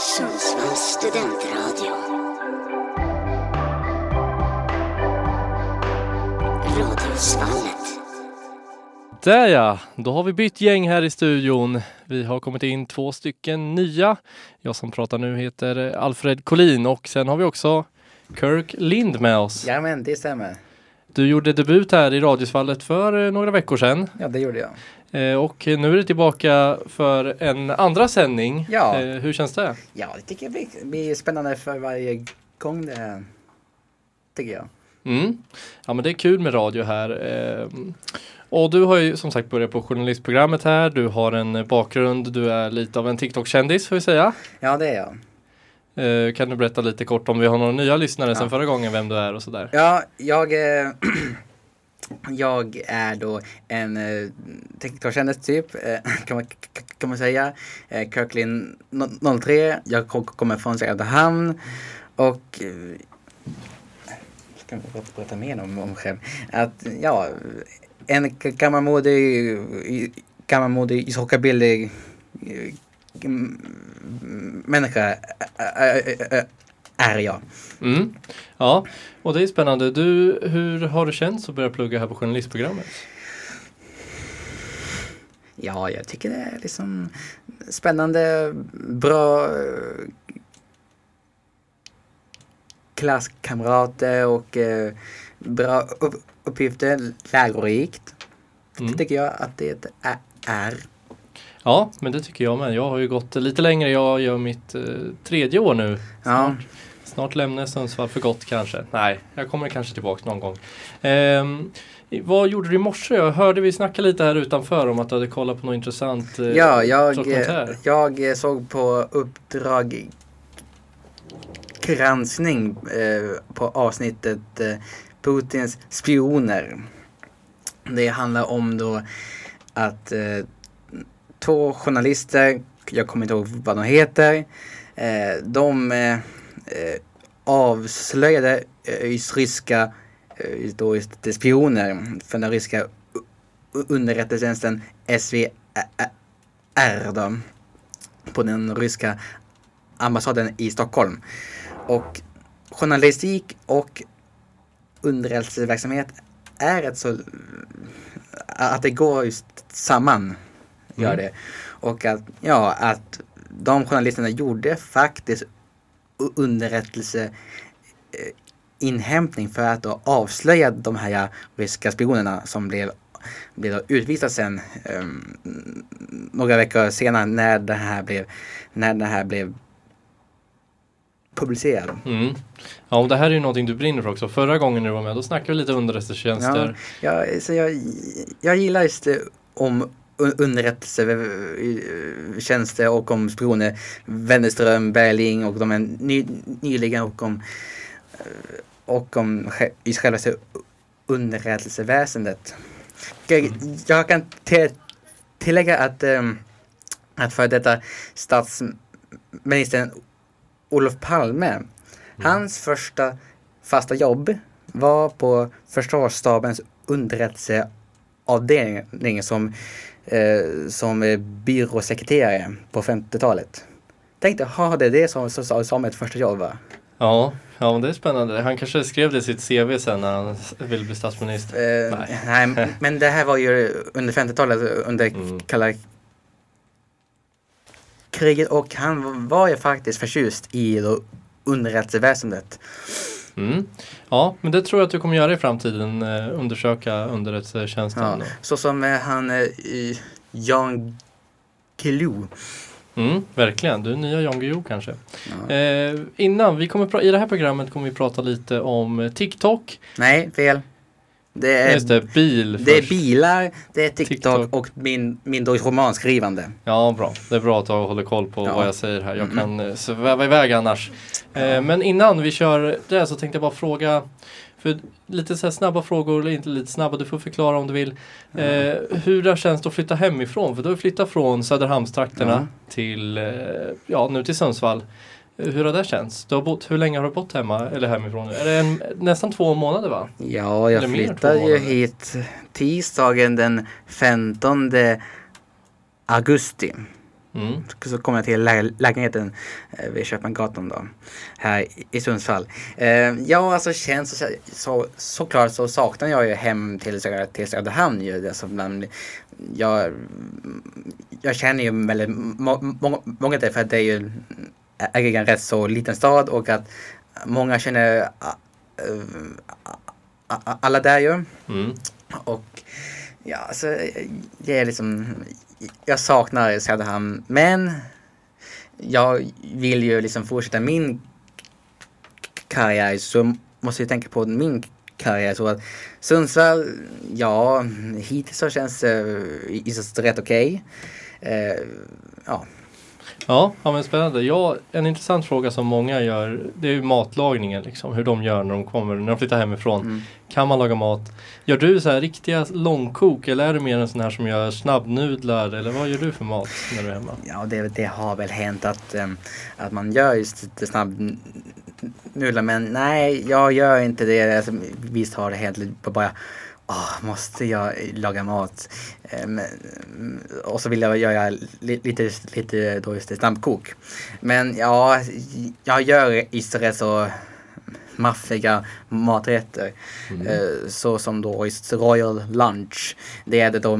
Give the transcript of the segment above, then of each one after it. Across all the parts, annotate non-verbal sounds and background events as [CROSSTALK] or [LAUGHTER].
Sundsvalls studentradio. Radiosvallet. Där ja, då har vi bytt gäng här i studion. Vi har kommit in två stycken nya. Jag som pratar nu heter Alfred Collin och sen har vi också Kirk Lind med oss. Ja men det stämmer. Du gjorde debut här i Radiosvallet för eh, några veckor sedan Ja det gjorde jag. Eh, och nu är du tillbaka för en andra sändning. Ja. Eh, Hur känns det? Ja det tycker jag blir, blir spännande för varje gång det. Tycker jag. Mm. Ja men det är kul med radio här. Eh, Och du har ju som sagt börjat på journalistprogrammet här. Du har en bakgrund. Du är lite av en TikTok-kändis får vi säga. Ja det är jag. Kan du berätta lite kort om vi har några nya lyssnare Ja. förra gången vem du är och sådär? Ja, jag, [CLEARS THROAT] jag är då en eh, teknikerkändis typ, eh, [LAUGHS] kan, man, kan man säga. Eh, Kirklin 03. jag kommer från Söderhamn och eh, ska jag berätta- mer om, om mig själv. Att ja, en gammal gammalmodig, eh, gammalmodig ishockeybillig eh, människa eh, är jag. Mm. Ja, och det är spännande. Du, hur har det känts att börja plugga här på journalistprogrammet? Ja, jag tycker det är liksom spännande, bra eh, klasskamrater och eh, bra upp uppgifter, lärorikt. Mm. Tycker jag att det är. Ja, men det tycker jag med. Jag har ju gått lite längre. Jag gör mitt eh, tredje år nu. Ja, Snart lämnar jag Sundsvall för gott kanske. Nej, jag kommer kanske tillbaka någon gång. Ehm, vad gjorde du i morse? Jag hörde vi snacka lite här utanför om att du hade kollat på något intressant eh, ja jag, eh, jag eh, såg på Uppdrag granskning eh, på avsnittet eh, Putins spioner. Det handlar om då att eh, två journalister, jag kommer inte ihåg vad de heter, eh, de avslöjade eh, ryska eh, då spioner för den ryska underrättelsetjänsten SVR då, på den ryska ambassaden i Stockholm. Och journalistik och underrättelseverksamhet är ett så att det går just samman. Gör Mm. det. Och att, ja, att de journalisterna gjorde faktiskt underrättelse eh, inhämtning för att då avslöja de här ryska spionerna som blev, blev då utvisade sen um, några veckor senare när det här blev, när det här blev publicerad. Mm. Ja, och det här är ju någonting du brinner för också. Förra gången du var med, då snackade vi lite underrättelsetjänster. Ja, så jag, jag gillar just om underrättelsetjänster och om spioner. Wennerström, Berling och de är ny, nyligen och om eh, och om i själva underrättelseväsendet. Jag, jag kan tillägga att, att för detta statsministern Olof Palme, hans första fasta jobb var på försvarsstabens underrättelseavdelning som, eh, som byråsekreterare på 50-talet. Tänkte, ha det är det som, som, som ett första jobb va? Ja, ja, men det är spännande. Han kanske skrev det i sitt CV sen när han s- vill bli statsminister. Eh, Nej. nej. [LAUGHS] men det här var ju under 50-talet, under Mm. kalla kriget och han var ju faktiskt förtjust i underrättelseväsendet. Mm. Ja, men det tror jag att du kommer göra i framtiden. Eh, undersöka underrättelsetjänsten. Ja, så som eh, han eh, i- Jan Guillou. Mm, verkligen, du är nya Jan Guillou kanske. Ja. Eh, innan, vi kommer i det här programmet kommer vi prata lite om eh, TikTok. Nej, fel. Det är, det, bil det är bilar, det är TikTok, TikTok. och min, min romanskrivande. Ja, bra. Det är bra att jag håller koll på Ja. vad jag säger här. Jag Mm. kan eh, sväva iväg annars. Eh, men innan vi kör det så tänkte jag bara fråga för lite så snabba frågor, eller inte lite snabba, du får förklara om du vill. Eh, hur det känns att flytta hemifrån? För du har flyttat från Söderhamnstrakterna Ja. till, eh, ja nu till Sundsvall. Hur har det känts? Du har bott, hur länge har du bott hemma eller hemifrån? Är det en, nästan två månader va? Ja, jag flyttade ju hit tisdagen den 15 augusti. Mm. Så kom jag till lä lägenheten eh, vid Köpmangatan då, här i- Sundsvall. Eh, ja, alltså känns så, så, såklart så saknar jag ju hem till, till Söderhamn ju. Alltså, bland, jag, jag känner ju väldigt må, må, många där för att det är ju är en rätt så liten stad och att många känner ah, eh, ah, alla där ju. Mm. Och ja, alltså, det är liksom, jag saknar Söderhamn, men jag vill ju liksom fortsätta min karriär så måste jag tänka på min karriär. Så att Sundsvall, ja, hittills så känns det uh, rätt okej. Eh, ja, Ja, ja men spännande. Ja, en intressant fråga som många gör det är ju matlagningen liksom. Hur de gör när de kommer, när de flyttar hemifrån. Mm. Kan man laga mat? Gör du så här riktiga långkok eller är du mer en sån här som gör snabbnudlar eller vad gör du för mat när du är hemma? Ja, det, det har väl hänt att, em, att man gör just lite snabb nudlar men nej, jag gör inte det. Alltså, visst har det hänt bara Åh, måste jag laga mat? Em, och så vill jag göra li, lite, lite då just det, snabbkok. Men ja, jag gör istället så maffiga maträtter. Eh, så som då just Royal Lunch. Det är det då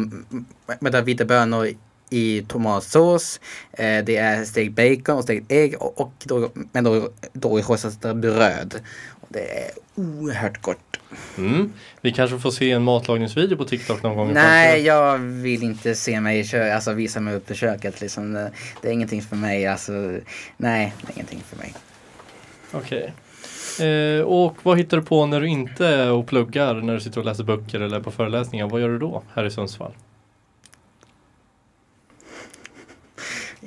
med vita bönor i tomatsås. Eh, det är stekt bacon och stekt ägg och, och då, men då, då rostat bröd. Det är oerhört gott. Mm. Vi kanske får se en matlagningsvideo på TikTok någon gång Nej, jag vill inte se mig kö- alltså visa mig upp i köket. Liksom. Det, det är ingenting för mig. Alltså, nej, det är ingenting för mig. Okej. Eh, och vad hittar du på när du inte och pluggar, när du sitter och läser böcker eller på föreläsningar? Vad gör du då här i Sundsvall?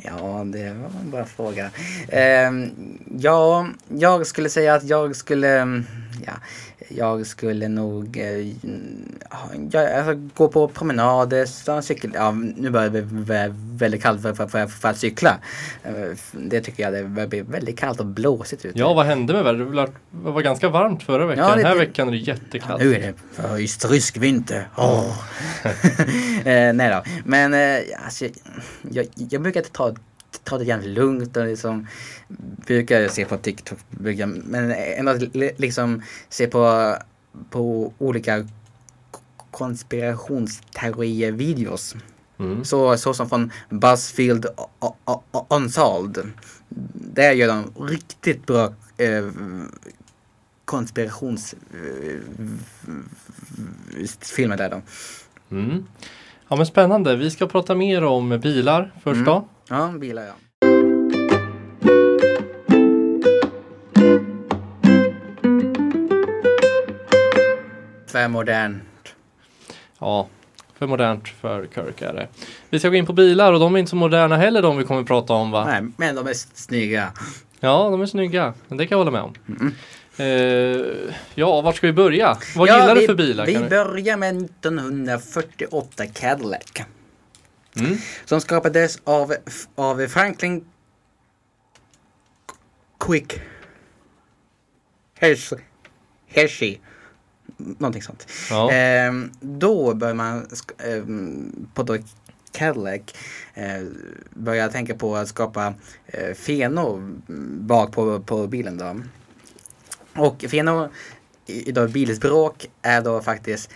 Ja, det var en bra fråga. Eh, ja, jag skulle säga att jag skulle, mm, ja, jag skulle nog eh, ja, alltså, gå på promenader, cykel. Ja, nu börjar det bli vä- väldigt kallt för, för, för, för att cykla. Eh, Det tycker jag det börjar bli väldigt kallt och blåsigt ute. Ja, vad hände med vädret? Det var- ganska varmt förra veckan. Ja, det- Den här det- veckan är det jättekallt. Nu är det just rysk vinter. Åh. [LAUGHS] eh, nej då. Men eh, alltså, jag, jag brukar ta, ta det jävligt lugnt och liksom brukar se på TikTok. Men ändå li- liksom se på, på olika konspirationsteorier-videos. Mm. Så, så som från Buzzfield Unsolved. Där gör de riktigt bra eh, konspirationsfilmer där då. Mm. Ja men spännande. Vi ska prata mer om bilar först Mm. då. Ja, bilar ja. För modernt. Ja, för modernt för Kirk är det. Vi ska gå in på bilar och de är inte så moderna heller de vi kommer prata om va? Nej, men de är snygga. Ja, de är snygga. Det kan jag hålla med om. Mm. Eh, ja, vart ska vi börja? Vad Ja, gillar vi, du för bilar? Vi börjar med 1948 Cadillac. Mm. Som skapades av, av Franklin Quick Hershey. Hershey. Någonting sånt. Ja. Ehm, då börjar man ehm, på då Cadillac eh, börja tänka på att skapa eh, fenor bak på, på bilen då. Och fenor i i då bilspråk är då faktiskt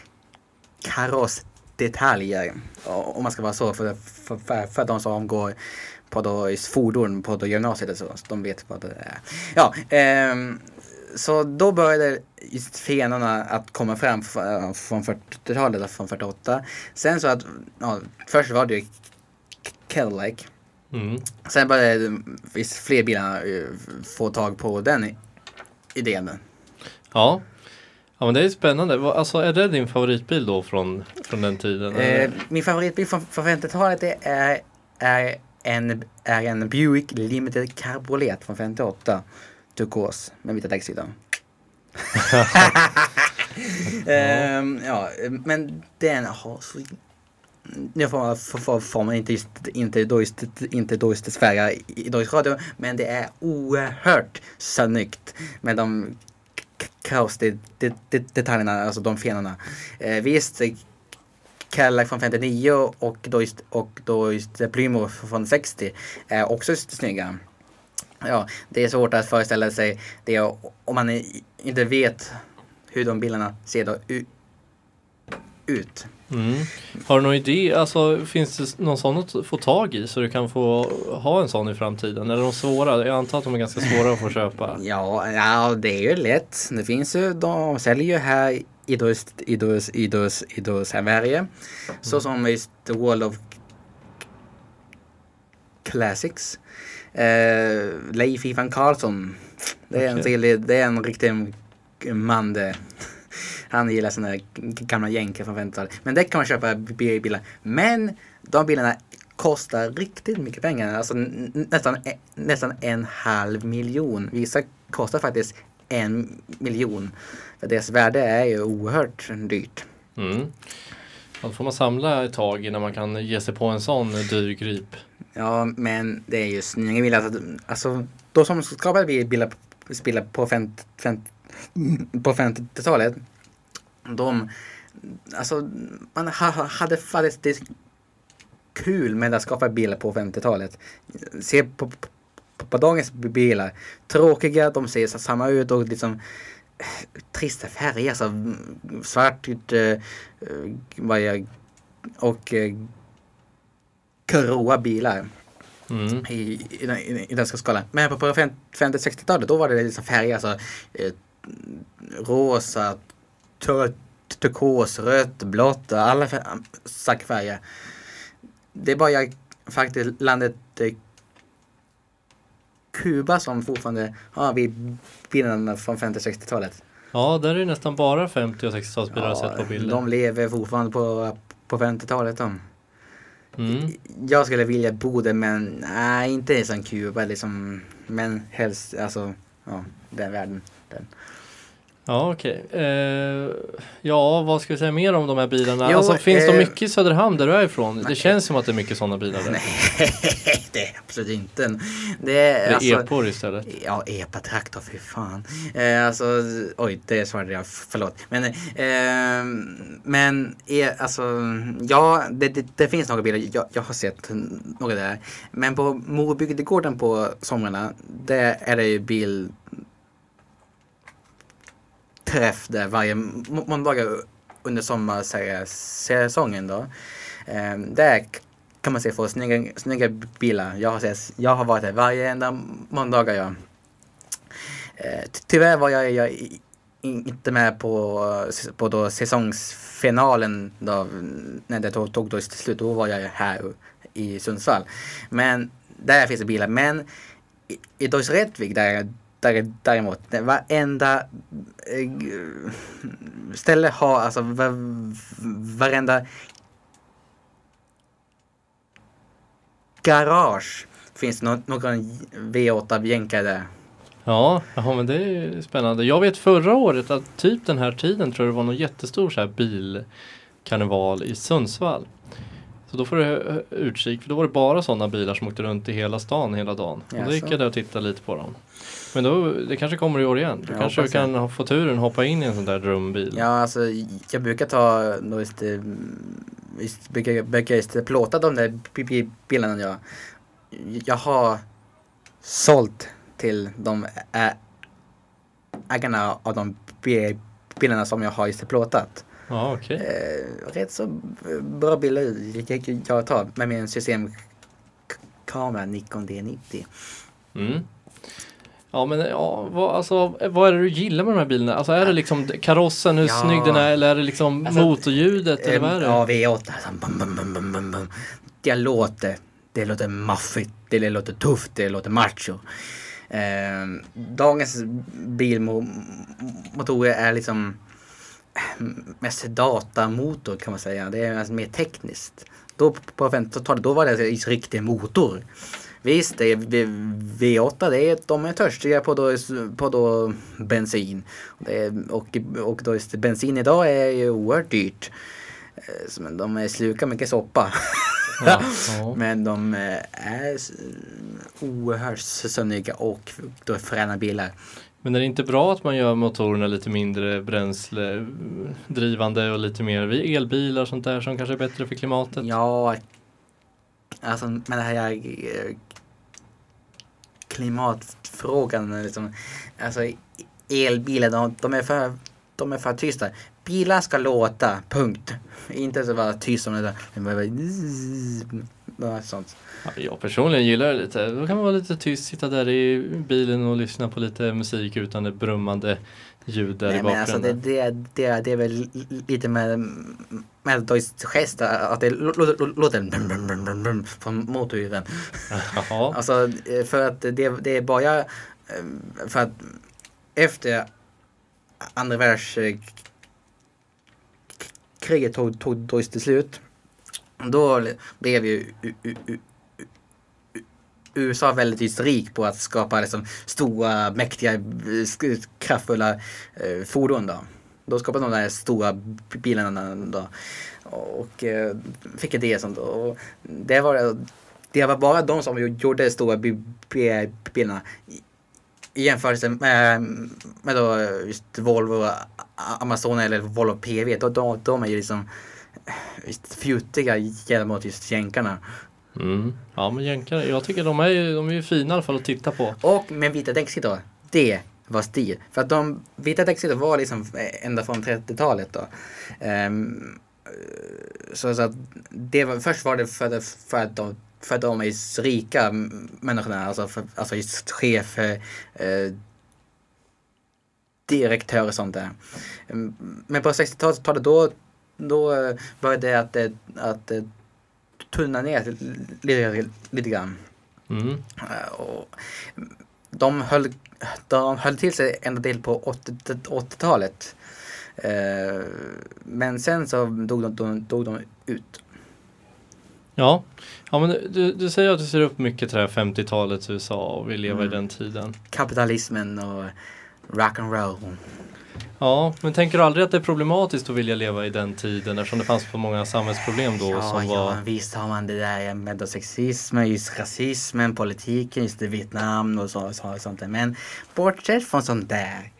karossdetaljer. Om man ska vara så för, för, för, för de som går på då fordon på då gymnasiet och så, så de vet vad det är. Ja, ehm, så då började just fenorna att komma fram från 40-talet, då, från 48. Sen så att, ja, först var det ju Cadillac. Mm. Sen började visst fler bilar eh, få tag på den idén. ja. Ja men det är spännande. Alltså är det din favoritbil då från, från den tiden? Eh, min favoritbil från, från 50-talet det är, är, en, är en Buick Limited Cabriolet från 58. Turkos med vita däcksidor. [LAUGHS] Ehm, ja, men den har så... Nu får man, får, får, får man inte, just, inte, just, inte svära i Deutsche Radio, men det är oerhört snyggt med de kaos det, det, det, detaljerna, alltså de fenorna. Eh, visst, eh, Cadillac från 59 och då just, och då just Plymo från 60 är också snygga. Ja, det är svårt att föreställa sig det om man inte vet hur de bilarna ser då ut. Mm. Har du någon idé, alltså finns det någon sån att få tag i så du kan få ha en sån i framtiden? Eller är de svåra? Jag antar att de är ganska svåra att få köpa. [LAUGHS] Ja, ja, det är ju lätt. Det finns ju, de säljer ju här i dos, i dos, i dos, i dos Sverige. Så som just The World of Classics. Eh, Leif Ivan Karlsson. Det är, en, Okej. riktig- det är en riktig man det. Han gillar här gamla jänkar från 50-talet. Men det kan man köpa billiga bilar. Men de bilarna kostar riktigt mycket pengar. Alltså nästan, e- nästan en halv miljon. Vissa kostar faktiskt en miljon. För deras värde är ju oerhört dyrt. Mm. Då får man samla ett tag innan man kan ge sig på en sån dyr grip. Ja, men det är ju snygga bilar. Alltså, alltså, de som skapade bilar, bilar på 50 50 på 50-talet. De, alltså, man ha, hade faktiskt kul med att skapa bilar på 50-talet. Se på, på, på dagens bilar. Tråkiga, de ser samma ut och liksom trista färger. Alltså, svart, eh, vad jag, och eh, gråa bilar Mm. i, i, den- i, den skalan. Men på, på 50-60-talet då var det liksom färger, alltså eh, rosa, turkos, rött, blått, alla färger. Det är bara jag, faktiskt landet eh, Kuba som fortfarande har vid bilarna från 50-60-talet. Ja, där är det nästan bara 50 och 60-talsbilar jag har sett på bilder. de lever fortfarande på, på 50-talet de. Mm. Jag skulle vilja bo där men nej, inte som Kuba liksom. Men helst, alltså, ja, den världen. Den. Ja, okej. Eh, ja, vad ska vi säga mer om de här bilarna? Jo, alltså, finns eh, de mycket i Söderhamn där du är ifrån? Det nej. känns som att det är mycket sådana bilar där. [LAUGHS] det är absolut inte. Det är, Det är alltså, epor istället. Ja, epa-traktor, fy fan. Eh, alltså, oj, det svarade jag, förlåt. Men, eh, men e, alltså, ja, det, det, det finns några bilar, jag, jag har sett några där. Men på Morobygdegården på somrarna, där är det ju bil träff där varje måndag under sommarsäsongen då. Eh, där kan man se få snygga, snygga bilar. Jag har, sett, jag har varit där varje enda måndag. Ja. Eh, tyvärr var jag, jag inte med på, på då säsongsfinalen då, när det tog, tog då slut. Då var jag här i Sundsvall. Men där finns det bilar. Men i, i Deutsch Rättvik där, däremot, varenda eh, ställe har alltså varenda garage finns det någon V8 jänkare där. Ja, men det är spännande. Jag vet förra året att typ den här tiden tror jag det var någon jättestor så här bilkarneval i Sundsvall. Så då får du ha utkik, för då var det bara sådana bilar som åkte runt i hela stan hela dagen. Och då gick jag där och tittade lite på dem. Men då, det kanske kommer i år igen. Du Jag kanske hoppas kan ha- få turen hoppa in i en sån där drömbil. Ja, alltså jag brukar ta då just, eh, just brukar, brukar just plåta de där bi- bi- bilarna jag, jag har sålt till de ägarna av de bi- bilarna som jag har just plåtat. Ja, okej. Eh, rätt så bra bilder jag, tar med min systemkamera Nikon D90. Mm. Ja men ja, vad, alltså, vad är det du gillar med de här bilarna? Alltså är det liksom karossen, hur Ja. snygg den är eller är det liksom Alltså, motorljudet eller vad är det? Ja, V8. Alltså, bum, bum, bum, bum, bum. Det låter, det låter maffigt, det låter tufft, det låter macho. Eh, dagens bilmotorer är liksom eh, mest datamotor kan man säga. Det är alltså mer tekniskt. Då på 50-talet då var det en riktig motor. Visst, det är V8, det är, de är törstiga på, då, på då bensin. Är, och, och då är bensin idag är ju oerhört dyrt. Eh, Men de slukar mycket soppa. [LAUGHS] Ja, ja. Men de eh, är oerhört snygga och då fräna bilar. Men är det inte bra att man gör motorerna lite mindre bränsledrivande och lite mer elbilar och sånt där som kanske är bättre för klimatet? Ja, alltså med det här eh, klimatfrågan. Liksom, alltså elbilar, de, de, är för, de är för tysta. Bilar ska låta, punkt. Inte så vara tyst som det där. [LAUGHS] Något sånt. Ja, jag personligen gillar det lite. Då kan man vara lite tyst, sitta där i bilen och lyssna på lite musik utan det brummande ljud där Nej, i men alltså det, bakgrunden. det, det, det är väl lite med, med Deutsche gest att det lå- lå- lå- låter brum, brum, brum, brum, brum från motorhuven. [LAUGHS] Alltså för att det, det är bara eh, för att efter andra världskriget tog, tog Deutsche slut. Då blev ju USA väldigt rik på att skapa liksom stora, mäktiga, kraftfulla eh, fordon. Då. Då skapade de där stora bilarna då. Och eh, fick idéer sånt. Och det var, det var bara de som gjorde de stora bi- bi- bilarna. I- jämförelse med, med då just Volvo, Amazon eller Volvo PV. Då, de, de är ju liksom fjuttiga gentemot just jänkarna. Mm. Ja men jänkare, jag tycker de är ju, de är ju fina i alla fall att titta på. Och med vita däcksidor, det var stil. För att de vita däcksidor var liksom ända från 30-talet då. Ehm, så, så att det var, först var det för, för att de för att de är rika människorna, alltså, för, alltså just chef, eh, direktör och sånt där. Ehm, Men på 60-talet då, då eh, började det att, eh, att eh, tunna ner lite, lite grann. Mm. Eh, Och de, höll, de höll till sig ända till på 80 80-talet. Eh, Men sen så dog de, de, dog de ut. Ja, ja men du, du säger att du ser upp mycket till det här 50-talets USA och vill leva i Mm. den tiden. Kapitalismen och rock and roll. Ja, men tänker du aldrig att det är problematiskt att vilja leva i den tiden eftersom det fanns så många samhällsproblem då Ja, som ja, var... visst har man det där med sexismen, just rasismen, politiken, just det Vietnam och så, så, sånt där. Men bortsett från sånt där.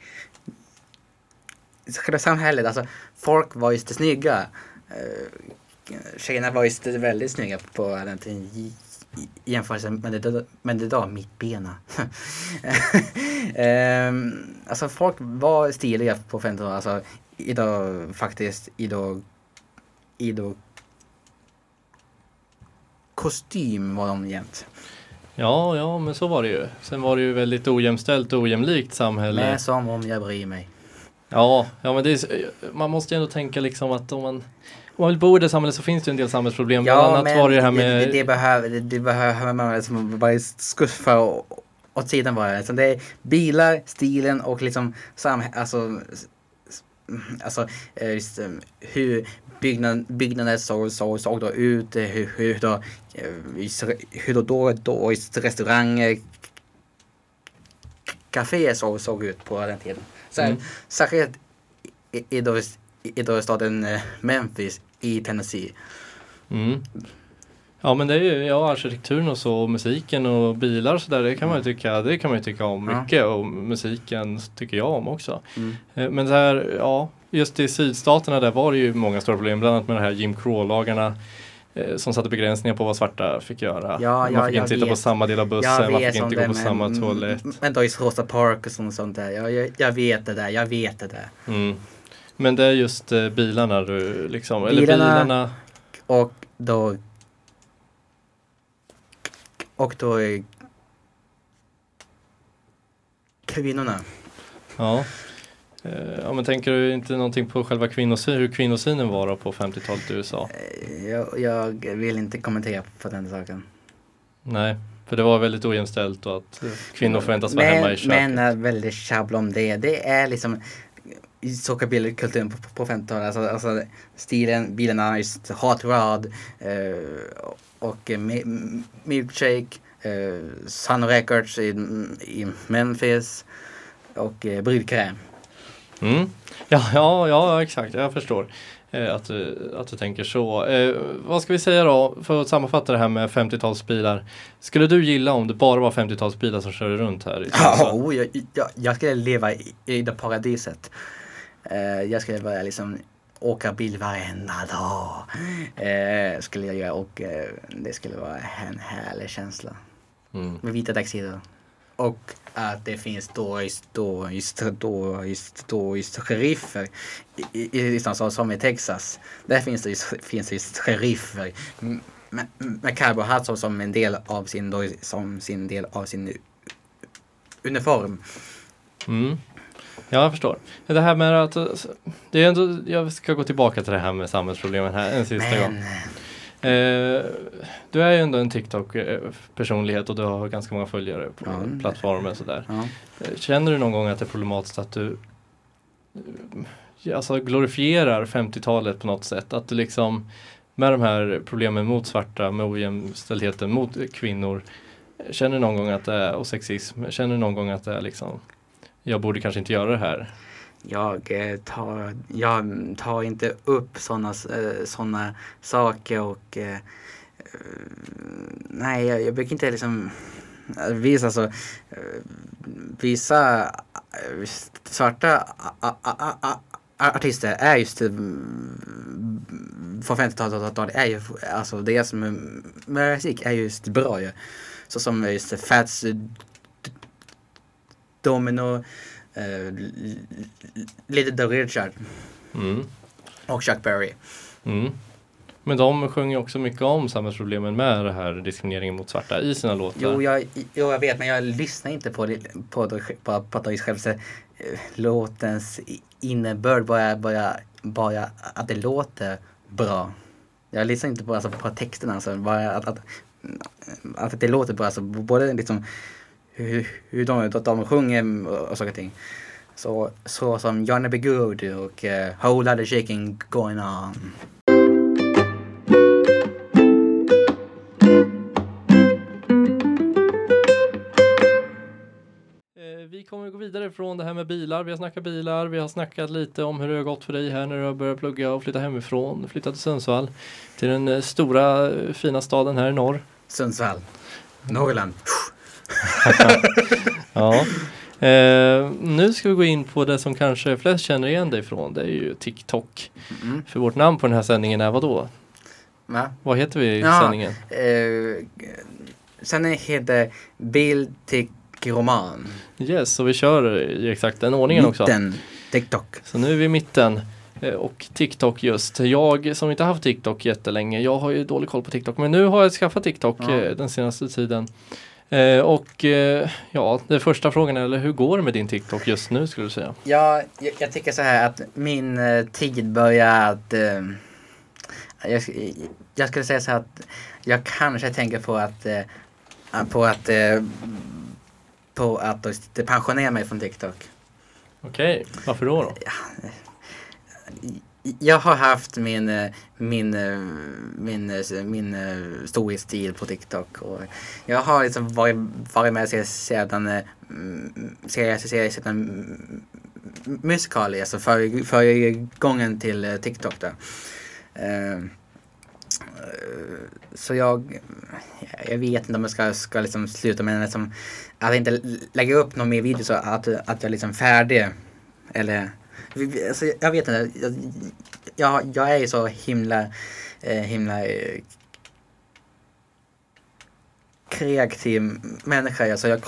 Själva samhället, alltså folk var just snygga. Uh, tjejerna var just väldigt snygga på den tiden. I- jämförelse med det, med det idag, mittbena. um, [LAUGHS] alltså folk var stiliga på 50-talet. Alltså idag faktiskt, idag, idag kostym var de jämt. Ja, ja, men så var det ju. Sen var det ju väldigt ojämställt och ojämlikt samhälle. Men som om jag bryr mig. Ja, ja men det är, man måste ju ändå tänka liksom att om man, om man vill bo i det samhället så finns det en del samhällsproblem. Bland annat var det det här med... det, det, det, behöver, det, det behöver man liksom bara skuffa å- åt sidan bara. Alltså det är bilar, stilen och liksom samhället, alltså, alltså eh, just, eh, hur byggnad, byggnader såg, såg, såg då ut, eh, hur, hur då, eh, hur då, då, då restauranger, kaféer såg, såg ut på den tiden. Här, Mm. Särskilt i, i, då, i då staden eh, Memphis i Tennessee. Mm. Ja men det är ju, ja arkitekturen och så, och musiken och bilar och sådär, det kan man ju tycka, det kan man ju tycka om mycket och musiken tycker jag om också. Mm. Eh, Men så här, ja, just i sydstaterna där var det ju många stora problem, bland annat med de här Jim Crow-lagarna eh, som satte begränsningar på vad svarta fick göra. Ja, man ja, fick inte sitta på samma del av bussen, man fick inte gå på samma toalett. Men då i Rosa Park och sånt, sånt där. Jag, jag, jag vet det där, jag vet det där. Mm. Men det är just eh, bilarna du liksom, eller Bilarna- bilarna. Och då... Och då... är Kvinnorna. Ja. Eh, ja men tänker du inte någonting på själva kvinnosynen, hur kvinnosynen var då på 50-talet i USA? Eh, Jag, jag vill inte kommentera på den saken. Nej, för det var väldigt ojämställt och att kvinnor förväntas vara hemma i köket. Män är väldigt tjabbla om det. Det är liksom sockerbilkulturen på, på 50-talet. Alltså, alltså stilen, bilarna, just hot rod eh, och eh, milkshake, eh, Sun Records i, i Memphis och eh, brudkräm. Mm. Ja, ja, ja, exakt, jag förstår. Eh, att, du, att du tänker så. Eh, vad ska vi säga då för att sammanfatta det här med 50-talsbilar. Skulle du gilla om det bara var 50-talsbilar som körde runt här? I oh, jag, jag, jag skulle leva i, i det paradiset. Eh, jag skulle börja liksom åka bil varenda dag. Eh, skulle jag göra och eh, det skulle vara en härlig känsla. Mm. Med vita däcksidor. Och att det finns då just då just då just då just sheriffer i, i, i liksom som i Texas. Där finns det just, finns just sheriffer med, med cowboyhatt som, som en del av sin som sin del av sin uniform. Mm. Ja, jag förstår. Det här med att det är ändå, jag ska gå tillbaka till det här med samhällsproblemen här en sista gång. Men Eh, du är ju ändå en TikTok-personlighet och du har ganska många följare på Ja. plattformen och sådär. ja. Eh, Känner du någon gång att det är problematiskt att du eh, alltså glorifierar 50-talet på något sätt? Att du liksom med de här problemen mot svarta, med ojämställdheten mot kvinnor Känner du någon gång att det är, och sexism, känner du någon gång att det är liksom jag borde kanske inte göra det här? Jag eh, tar, jag tar inte upp sådana eh, såna saker och eh, eh, nej, jag, jag brukar inte liksom eh, visa alltså visa svarta artister är just från 50-talet är ju alltså det som är musik är just bra ju. Så som just Fats Domino eh, Little Richard Mm. och Chuck Berry. Mm. Men de sjunger ju också mycket om samhällsproblemen med det här diskrimineringen mot svarta i sina låtar. Jo jag, jo, jag vet men jag lyssnar inte på det, på, det, på, på att själv eh, låtens innebörd, bara, bara, bara att det låter bra. Jag lyssnar inte på, alltså, på texten alltså, bara att, att, att det låter bra, alltså, både liksom hur, hur de, de sjunger och saker och ting. Så, så som Johnny Be Good och uh, Whole Lotta Shaking Going On. Eh, Vi kommer gå vidare från det här med bilar. Vi har snackat bilar, vi har snackat lite om hur det har gått för dig här när du har börjat plugga och flytta hemifrån, flytta till Sundsvall. Till den eh, stora fina staden här i norr. Sundsvall. Norrland. [LAUGHS] Ja. Eh, nu ska vi gå in på det som kanske flest känner igen dig från. Det är ju TikTok. Mm. För vårt namn på den här sändningen är vad då? Va? Vad heter vi i Ja. sändningen? Eh, sen heter Bild roman. Yes, så vi kör i exakt den ordningen också. Mitten. TikTok. Så nu är vi i mitten. eh, Och TikTok just. Jag som inte haft TikTok jättelänge, jag har ju dålig koll på TikTok. Men nu har jag skaffat TikTok Ja. eh, den senaste tiden. Eh, och eh, ja, den första frågan är, eller hur går det med din TikTok just nu skulle du säga? Ja, jag, jag tycker så här att min eh, tid börjar att... Eh, jag, jag skulle säga så här att jag kanske tänker på att... Eh, på att... Eh, på att eh, pensionera mig från TikTok. Okej, varför då? då? Jag har haft min, eh, min, eh, min, eh, min storhetstid på TikTok. Och jag har liksom varit, varit med sedan, mm, sedan, mm, mm, sedan Musical.ly, alltså för, för till TikTok. Då. Ehm, så jag, jag vet inte om jag ska, ska liksom sluta men liksom, att inte lägga upp någon mer video så att, att jag är liksom färdig. Eller, alltså, jag vet inte. Jag, jag, jag är ju så himla, eh, himla eh, kreativ människa. Alltså jag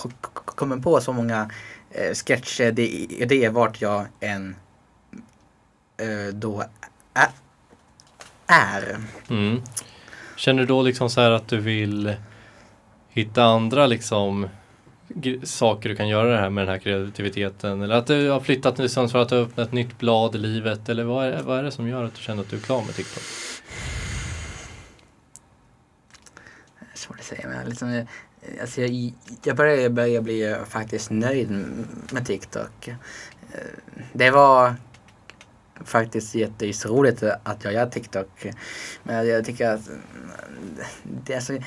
kommer på så många eh, sketcher, det, idéer vart jag än eh, då är. Mm. Känner du då liksom så här att du vill hitta andra liksom saker du kan göra det här med den här kreativiteten? Eller att du har flyttat till Sundsvall, att du har öppnat ett nytt blad i livet? Eller vad är, vad är det som gör att du känner att du är klar med TikTok? Svårt att säga men liksom, eh, alltså jag, jag börjar, börjar bli faktiskt nöjd med TikTok. Eh, det var faktiskt jätteroligt att jag gör TikTok. Men jag tycker att det, alltså,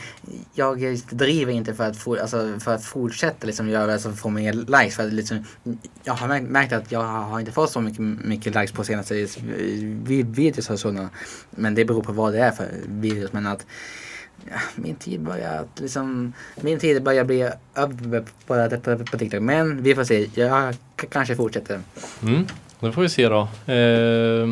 jag driver inte för att, for, alltså, för att fortsätta liksom göra alltså, få mer likes. För att, liksom, jag har märkt, att jag har inte fått så mycket, mycket likes på senaste videos och sådana. Men det beror på vad det är för videos. Men att min tid börjar liksom, min tid börjar bli över på, på, på TikTok. Men vi får se. Jag kanske fortsätter. Mm, det får vi se då. Eh,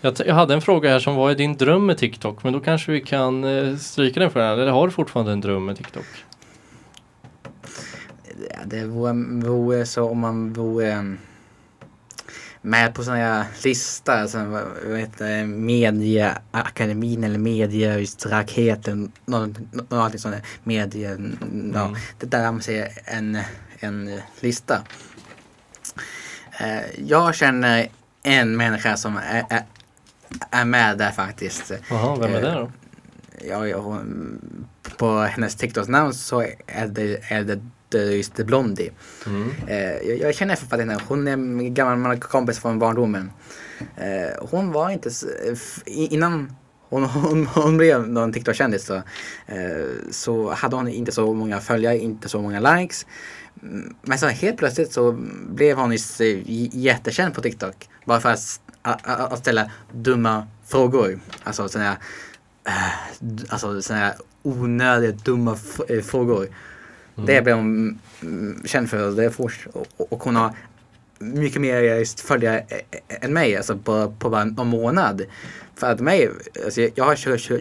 jag, jag, hade en fråga här som var i din dröm med TikTok men då kanske vi kan eh, stryka den för den. Eller har du fortfarande en dröm med TikTok? Det vore, vore så om man vore med på sådana här lista, alltså, vad heter Mediaakademin eller Mediaraketen, någonting sånt. Media, mm. ja, det där man ser en, en lista. Eh, jag känner en människa som är, är, är med där faktiskt. Jaha, vem är det då? Ja, hon, på hennes TikTok-namn så är det, är det just Blondie. Mm. Eh, jag, jag känner för henne. Hon är en gammal kompis från barndomen. Eh, hon var inte, innan hon, hon, hon blev någon TikTok-kändis så, eh, så hade hon inte så många följare, inte så många likes. Men så helt plötsligt så blev hon jättekänd på TikTok. Bara för att, att, ställa dumma frågor. Alltså sådana här, alltså sådana här onödiga dumma frågor. Mm. Det blev hon mm, känd för. Det får, och hon har mycket mer följare än mig, alltså på, på bara en månad. För att mig, alltså jag har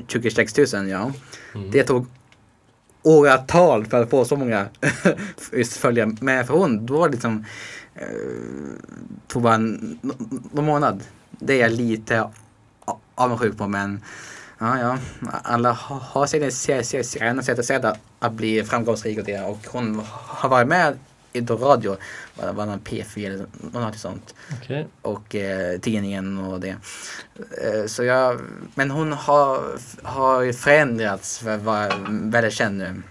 26 000 ja. Mm. Det tog åratal för att få så många [LAUGHS] följare. Men för hon, då var det liksom, eh, tog bara en, en månad. Det är jag lite avundsjuk på men Ja, ja. Alla har sina sina sätt att, att bli framgångsrik och det. Och hon har varit med radio, var, var någon P4 eller något sånt. Okay. Och eh, tidningen och det. Eh, så jag, men hon har, har förändrats för att vara väldigt känd nu.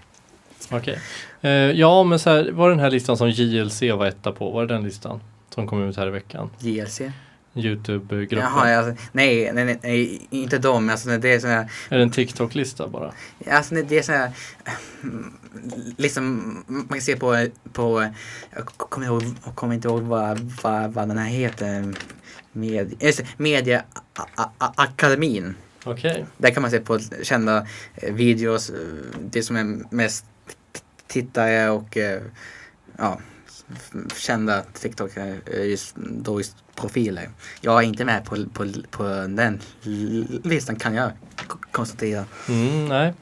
Okej. Okay. Eh, ja, men så här, var den här listan som JLC var etta på, var det den listan som kom ut här i veckan? JLC? Youtube-gruppen? Jaha, alltså, nej, nej, nej, inte de. Alltså, det är sån här, Är det en TikTok-lista bara? Alltså, det är så här, liksom, man kan se på, på jag kommer, ihåg, jag kommer inte ihåg vad, vad, vad den här heter. Med, Mediaakademin. Okej. Okay. Där kan man se på kända eh, videos, eh, det som är mest tittare och eh, ja, kända TikTokare just, då just profiler. Jag är inte med på, på, på den listan kan jag konstatera. Mm, nej.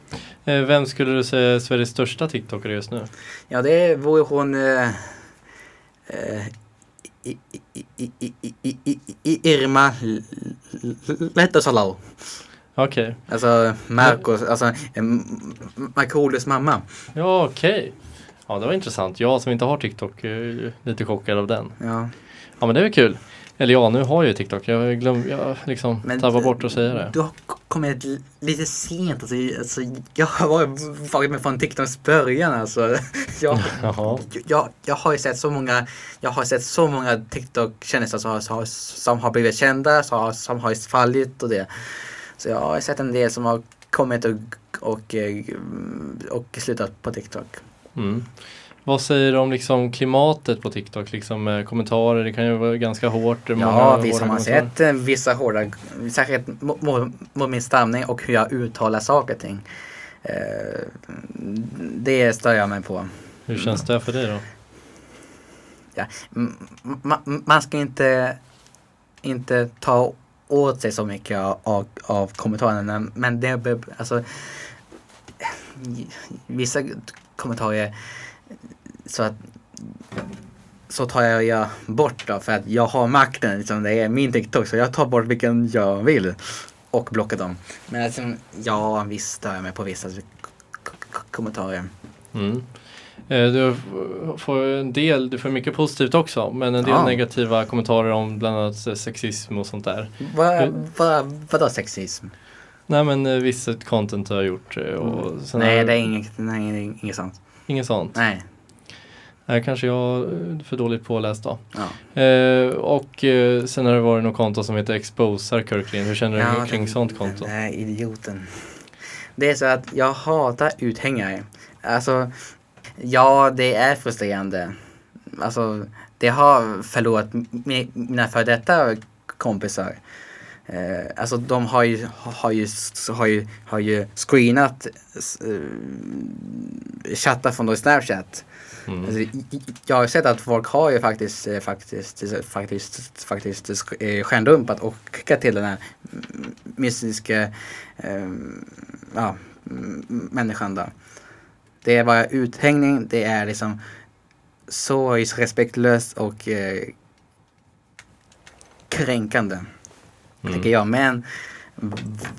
Eh, vem skulle du säga är Sveriges största TikTokare just nu? Ja det vore hon eh, eh, Irma Lättösalau. Okej. Okay. Alltså Marcos, alltså Markoolios mamma. Ja okej. Okay. Ja det var intressant. Jag som inte har TikTok är lite chockad av den. Ja. Ja men det är väl kul. Eller ja, nu har jag ju TikTok. Jag glöm, jag liksom Men tappar bort att säga det. Du har kommit lite sent. Alltså, alltså, jag har varit med från TikToks början. Alltså. [LAUGHS] Jag, jag, jag, har ju sett så många, jag har sett så många TikTok-kändisar som, som, som har blivit kända, som, som har fallit och det. Så jag har sett en del som har kommit och, och, och slutat på TikTok. Mm. Vad säger du om liksom klimatet på TikTok? Liksom, eh, kommentarer, det kan ju vara ganska hårt. Ja, visst har man sett eh, vissa hårda, särskilt mot min stamning och hur jag uttalar saker och ting. Eh, det stör jag mig på. Hur känns det för dig då? Ja, man ska inte, inte ta åt sig så mycket av, av, av kommentarerna men det, alltså vissa kommentarer så att så tar jag, jag bort då för att jag har makten. Liksom, det är min TikTok så jag tar bort vilken jag vill. Och blockar dem. Men alltså, ja visst stör jag mig på vissa kommentarer. Mm. Eh, du får en del, du får mycket positivt också men en del ja. negativa kommentarer om bland annat sexism och sånt där. Vad va, vadå sexism? Nej men eh, vissa content du har gjort. Eh, och mm. Nej det är inget, nej, inget sånt. Inget sånt? Nej. Här kanske jag är för dåligt påläst då. Ja. Eh, och eh, sen har det varit något konto som heter Exposar Kirklin. Hur känner du Ja, kring den- sånt konto? Där idioten. Det är så att jag hatar uthängare. Alltså, ja det är frustrerande. Alltså, det har förlorat mi- mina före detta kompisar. Eh, alltså de har ju, har ju, har ju, har ju screenat eh, chattar från Snapchat. Mm. Alltså, jag har sett att folk har ju faktiskt, eh, faktiskt, eh, faktiskt, faktiskt sk- eh, skärmdumpat och skickat till den här mystiska eh, ja, människan då. Det är bara uthängning, det är liksom så respektlöst och eh, kränkande. Tänker jag. Men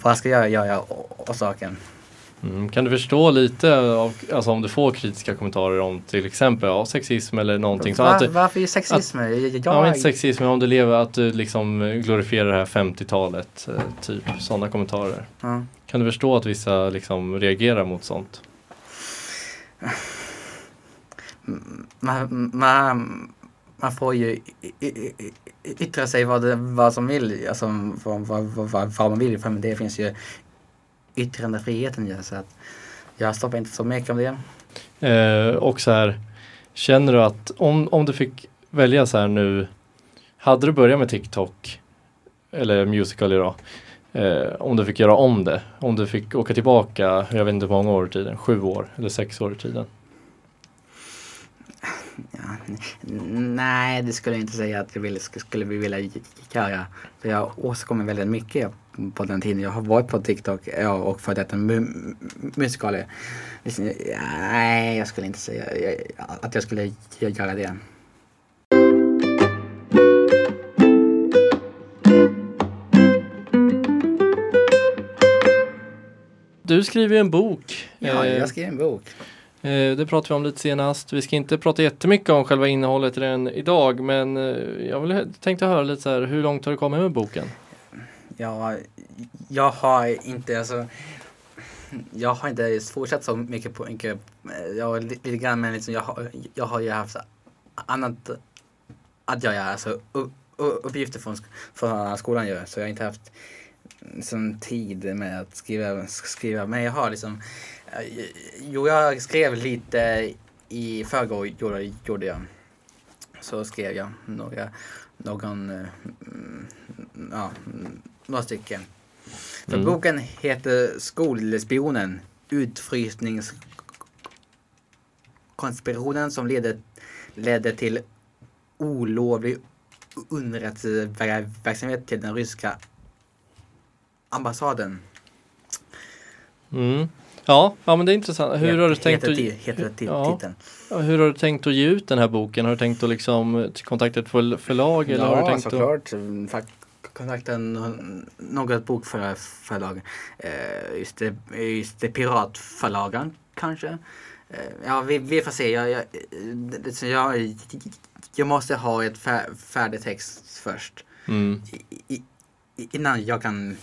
vad ska jag göra åt saken? Mm. Kan du förstå lite av, alltså om du får kritiska kommentarer om till exempel ja, sexism eller någonting. Va, att, du- varför är sexism? Jag, jag, ja, inte sexism, men om du lever att du liksom glorifierar det här 50-talet, eh, typ sådana kommentarer. ja. Kan du förstå att vissa liksom reagerar mot sånt? man, man, man får ju yttra sig vad, det, vad som vill, alltså vad, vad, vad, vad man vill. För det finns ju yttrandefriheten ju, så att jag stoppar inte så mycket om det. Eh, och så här, känner du att om, om du fick välja så här nu, hade du börjat med TikTok eller Musical idag, eh, om du fick göra om det, om du fick åka tillbaka, jag vet inte hur många år i tiden, sju år eller sex år i tiden. Ja, nej, det skulle jag inte säga att jag ville, skulle vilja göra. För jag åstadkommer väldigt mycket på den tiden jag har varit på TikTok ja, och för detta mu- musikaler. Nej, jag skulle inte säga att jag skulle göra det. Du skriver ju en bok. Ja, Eh, jag skrev en bok. Eh, det pratade vi om lite senast. Vi ska inte prata jättemycket om själva innehållet i den idag men eh, jag vill, tänkte höra lite så här, hur långt har du kommit med boken? Ja, jag har inte alltså jag har inte fortsatt så mycket på mycket, eh, jag har lite grann men liksom jag har, jag har ju haft annat att göra, alltså uppgifter från, från skolan gör så jag har inte haft liksom, tid med att skriva, skriva men jag har liksom jo jag skrev lite i förrgår gjorde, gjorde jag så skrev jag några någon eh, mm, ja, några stycken. För Mm. boken heter Skolspionen Utfrysningskonspirationen som ledde, ledde till olovlig underrättelseverksamhet till den ryska ambassaden. Mm. Ja, ja men det är intressant. Hur har du tänkt heter, att, heter ja. ja, hur har du tänkt att ge ut den här boken? Har du tänkt att liksom kontakta ett förl- förlag? Eller har du Ja, tänkt att... såklart. Fakt- Kontakta nå- något bokförlag. Eh, just, det, just det, Piratförlagen kanske. Eh, ja, vi, vi får se. Jag, jag, jag, jag måste ha ett fär, färdig text först. Mm. I, innan jag kan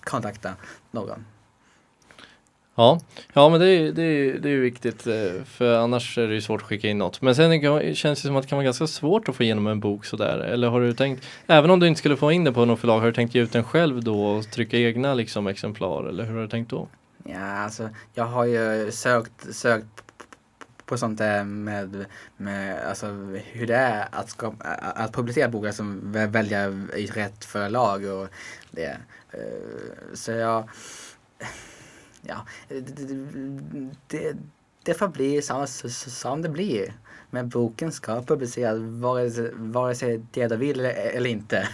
kontakta någon. Ja, ja men det är, det, är, det är ju viktigt eh, för annars är det ju svårt att skicka in något. Men sen känns det som att det kan vara ganska svårt att få igenom en bok sådär. Eller har du tänkt, även om du inte skulle få in den på något förlag, har du tänkt ge ut den själv då och trycka egna liksom exemplar? Eller hur har du tänkt då? Ja, alltså jag har ju sökt, sökt på sånt där med, med alltså, hur det är att, skapa, att publicera bokar som vä- välja i rätt förlag och det. Eh, så jag, ja, det, det, får bli som, som det blir. Men boken ska publiceras vare sig, vare sig det vill eller, inte.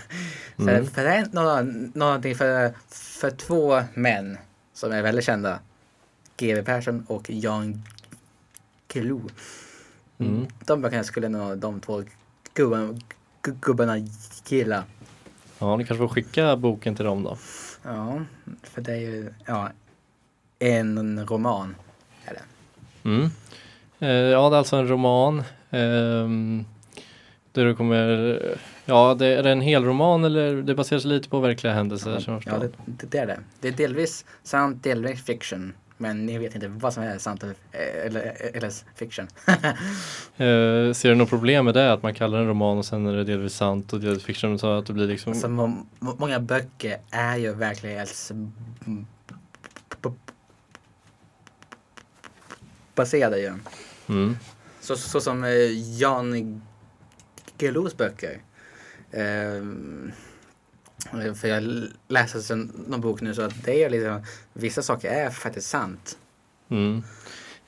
Mm. För det är nå- någonting för, för två män som är väldigt kända. GW Persson och Jan Guillou. Mm. De böckerna skulle nog de två gubbarna, gu- gubbarna gilla. Ja, ni kanske får skicka boken till dem då. Ja, för det är ju ja, en roman. Är det. Mm. Eh, ja, det är alltså en roman. ehm, där du kommer, ja, det, är det en hel roman eller det baseras lite på verkliga händelser? Ja, förstår? det, det är det. Det är delvis sant, delvis fiction. Men ni vet inte vad som är sant eller, eller, eller fiction. [LAUGHS] Eh, ser du något problem med det? Att man kallar en roman och sen är det delvis sant och delvis fiction så att det blir liksom Så må, må, många böcker är ju verklighets baserade ju. mm. Så, så som eh, Jan Guillous böcker. Ehm, för jag läser sen någon bok nu så att det är liksom, vissa saker är faktiskt sant. Mm.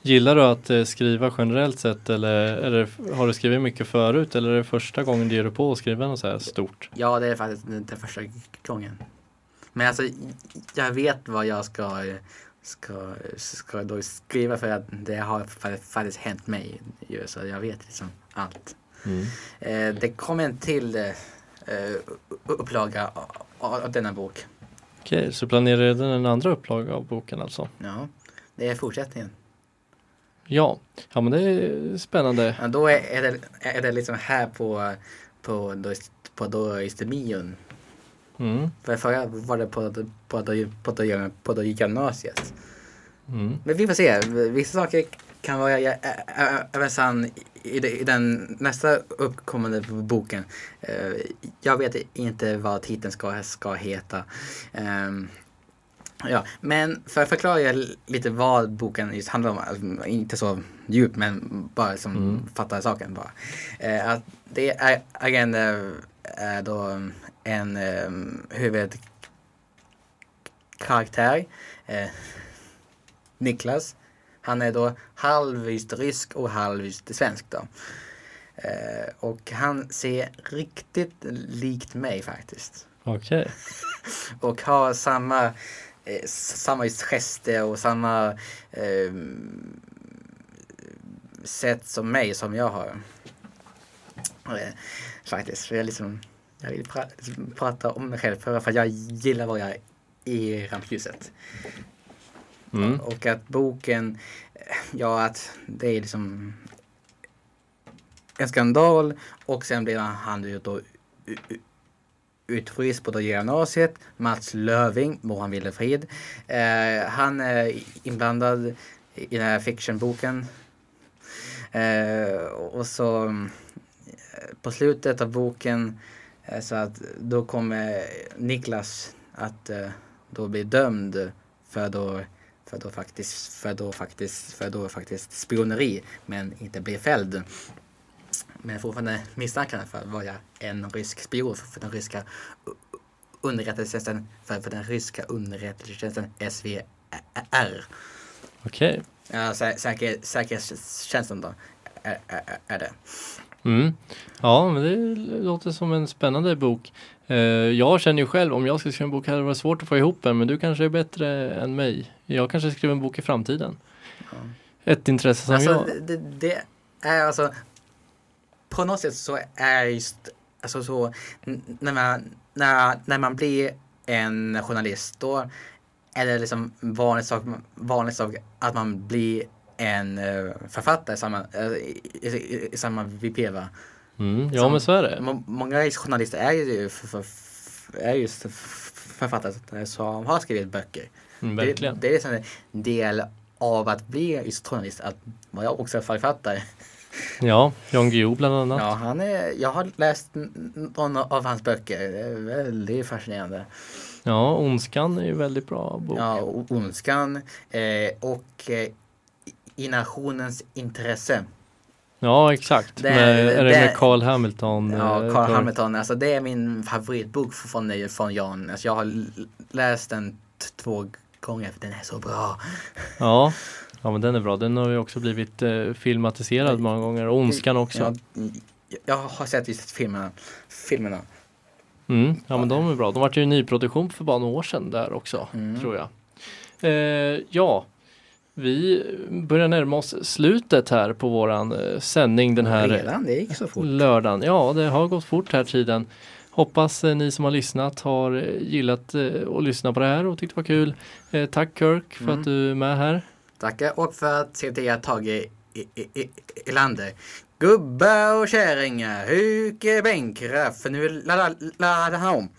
Gillar du att eh, skriva generellt sett eller det, har du skrivit mycket förut eller är det första gången du ger dig på att skriva något så här stort? Ja, det är faktiskt den första gången. Men alltså, jag vet vad jag ska, ska, ska då skriva för att det har faktiskt hänt mig. Ju, så jag vet liksom allt. Mm. Eh, det kommer en till eh, upplaga av, av denna bok. Okej, så planerar du redan en andra upplaga av boken alltså? Ja, det är fortsättningen. Ja, ja men det är spännande. Ja, då är, är, det, är det liksom här på, på, då, på då Istemion. Mm. För förra var det på, på, på, på, på, gymnasiet. Mm. Men vi får se. Vissa saker kan vara även sann i, i den nästa uppkommande boken. Uh, jag vet inte vad titeln ska, ska heta. Um, ja, men för att förklara lite vad boken just handlar om, alltså, inte så djupt men bara som mm. fattar saken bara. Uh, att det är, är en, är då en um, huvudkaraktär, uh, Niklas, han är då halvvisst rysk och halvvisst svensk då. Eh, och han ser riktigt likt mig faktiskt. Okej. Okay. [LAUGHS] och har samma, eh, samma gester och samma eh, sätt som mig som jag har. Eh, faktiskt. För jag, liksom, jag vill pra prata om mig själv för att jag gillar vad jag är i rampljuset. Mm. Och att boken, ja att det är liksom en skandal och sen blir han ju då utfryst på gymnasiet. Mats Löving, må han vile frid. Eh, han är inblandad i den här fictionboken. Eh, och så eh, på slutet av boken så att då kommer Niklas att eh, då bli dömd för då för då faktiskt, för då faktiskt, för då faktiskt spioneri men inte bli fälld. Men fortfarande misstankad för att vara en rysk spion för den ryska underrättelsetjänsten, för, för den ryska underrättelsetjänsten SVR. Okej. Okay. Ja, säker, säkerhetstjänsten då är, är, är det. Mm. Ja, men det låter som en spännande bok. Uh, jag känner ju själv, om jag ska skriva en bok hade det varit svårt att få ihop en, men du kanske är bättre än mig. Jag kanske skriver en bok i framtiden. Ja. Ett intresse som alltså, jag... Det, det, är alltså, på något sätt så är just, alltså så, när man, när, när man blir en journalist, då är det liksom vanlig sak, vanlig sak att man blir en uh, författare i samma, uh, i, i, i samma VPV. Mm, ja, Som, men så är det. Må, många journalister är ju för, för, är just författare som har skrivit böcker. Mm. Det, det är liksom en del av att bli just journalist, att vara också författare. Ja, Jan Guillou bland annat. Ja, han är, jag har läst någon av hans böcker. Det är väldigt fascinerande. Ja, Ondskan är ju väldigt bra bok. Ja, Ondskan eh, och eh, I nationens intresse. Ja, exakt. Det, med, är det, med Carl Hamilton? Ja, eh, Carl Hamilton. Alltså det är min favoritbok från, från Jan. Alltså jag har läst den två gånger för den är så bra. [LAUGHS] Ja, ja men den är bra. Den har ju också blivit eh, filmatiserad många gånger. Ondskan också. Ja, jag har sett just filmerna. filmerna. Mm, ja men de är bra. De var ju en nyproduktion för bara några år sedan där också, mm. tror jag. Eh, ja, vi börjar närma oss slutet här på våran eh, sändning den här Redan? Det gick så fort. lördagen. Ja, det har gått fort här tiden. Hoppas eh, ni som har lyssnat har eh, gillat eh, att lyssna på det här och tyckt det var kul. Eh, tack Kirk för mm. att du är med här. Tackar och för att CT Tage landet. Gubbar och kärringar, huk bänkraff, för nu laddar han om.